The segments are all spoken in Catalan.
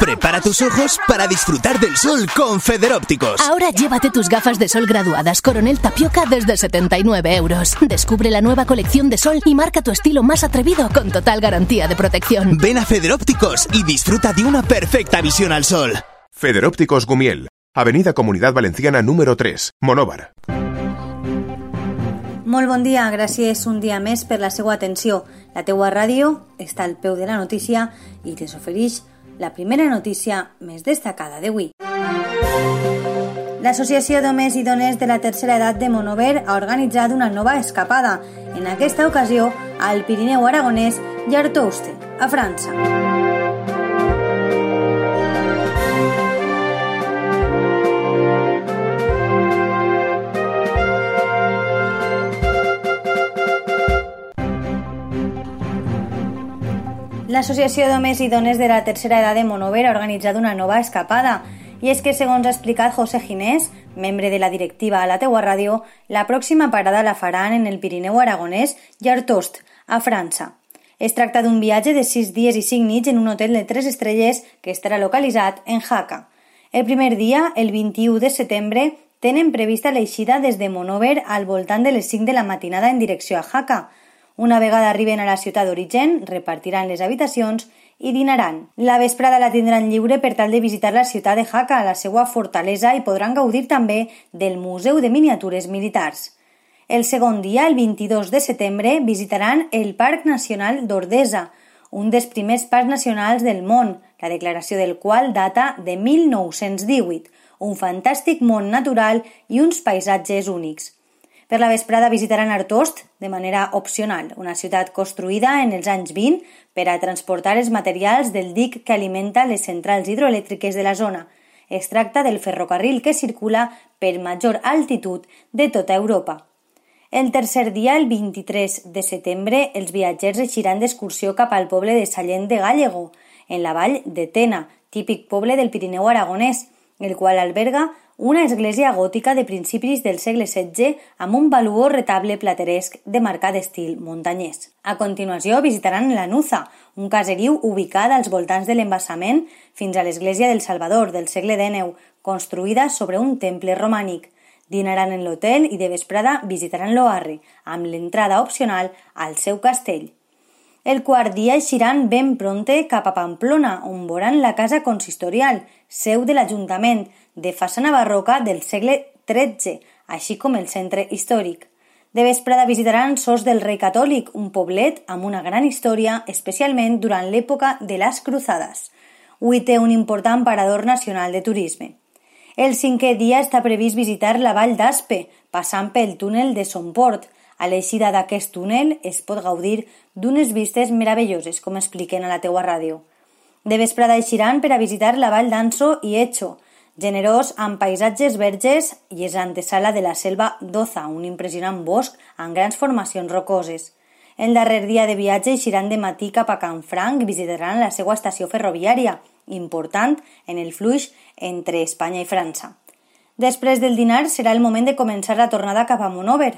Prepara tus ojos para disfrutar del sol con Federópticos. Ahora llévate tus gafas de sol graduadas Coronel Tapioca desde 79 euros. Descubre la nueva colección de sol y marca tu estilo más atrevido con total garantía de protección. Ven a Federópticos y disfruta de una perfecta visión al sol. Federópticos Gumiel, Avenida Comunidad Valenciana número 3, Monóvar. Molt bon dia, gràcies un dia més per la seva atenció. La teua ràdio està al peu de la notícia i te ofereix la primera notícia més destacada d'avui. L'Associació d'Homes i Dones de la Tercera Edat de Monover ha organitzat una nova escapada, en aquesta ocasió al Pirineu Aragonès i Artouste, a França. L'Associació d'Homes i Dones de la Tercera Edat de Monover ha organitzat una nova escapada i és que, segons ha explicat José Ginés, membre de la directiva a la teua ràdio, la pròxima parada la faran en el Pirineu Aragonès i Artost, a França. Es tracta d'un viatge de 6 dies i 5 nits en un hotel de 3 estrelles que estarà localitzat en Jaca. El primer dia, el 21 de setembre, tenen prevista l'eixida des de Monover al voltant de les 5 de la matinada en direcció a Jaca, una vegada arriben a la ciutat d'origen, repartiran les habitacions i dinaran. La vesprada la tindran lliure per tal de visitar la ciutat de Jaca, la seva fortalesa, i podran gaudir també del Museu de Miniatures Militars. El segon dia, el 22 de setembre, visitaran el Parc Nacional d'Ordesa, un dels primers parcs nacionals del món, la declaració del qual data de 1918, un fantàstic món natural i uns paisatges únics. Per la vesprada visitaran Artost de manera opcional, una ciutat construïda en els anys 20 per a transportar els materials del dic que alimenta les centrals hidroelèctriques de la zona. Es tracta del ferrocarril que circula per major altitud de tota Europa. El tercer dia, el 23 de setembre, els viatgers eixiran d'excursió cap al poble de Sallent de Gallego, en la vall de Tena, típic poble del Pirineu aragonès, el qual alberga una església gòtica de principis del segle XVI amb un valuós retable plateresc de marcat estil muntanyès. A continuació visitaran la Nuza, un caseriu ubicat als voltants de l'embassament fins a l'església del Salvador del segle XIX, construïda sobre un temple romànic. Dinaran en l'hotel i de vesprada visitaran l'Oarri, amb l'entrada opcional al seu castell. El quart dia eixiran ben pronte cap a Pamplona, on veuran la casa consistorial, seu de l'Ajuntament, de façana barroca del segle XIII, així com el centre històric. De vesprada visitaran Sos del Rei Catòlic, un poblet amb una gran història, especialment durant l'època de les Cruzades. Avui té un important parador nacional de turisme. El cinquè dia està previst visitar la vall d'Aspe, passant pel túnel de Somport, a l'eixida d'aquest túnel es pot gaudir d'unes vistes meravelloses, com expliquen a la teua ràdio. De vesprada eixiran per a visitar la vall d'Anso i Echo, generós amb paisatges verges i és antesala de la selva d'Oza, un impressionant bosc amb grans formacions rocoses. El darrer dia de viatge eixiran de matí cap a Canfranc i visitaran la seva estació ferroviària, important en el fluix entre Espanya i França. Després del dinar serà el moment de començar la tornada cap a Monover,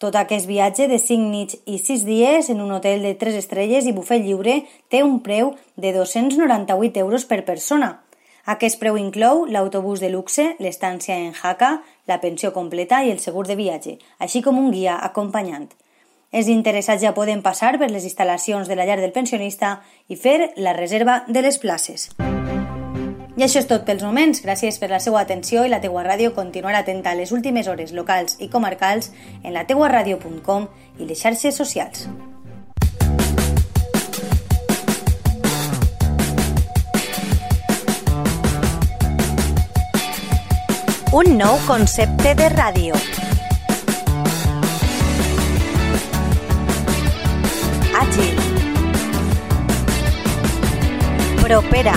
tot aquest viatge de 5 nits i 6 dies en un hotel de 3 estrelles i bufet lliure té un preu de 298 euros per persona. Aquest preu inclou l'autobús de luxe, l'estància en Jaca, la pensió completa i el segur de viatge, així com un guia acompanyant. Els interessats ja poden passar per les instal·lacions de la llar del pensionista i fer la reserva de les places. I això és tot pels moments. Gràcies per la seva atenció i la teua ràdio continuarà atenta a les últimes hores locals i comarcals en la teuaradio.com i les xarxes socials. Un nou concepte de ràdio. Àgil. Propera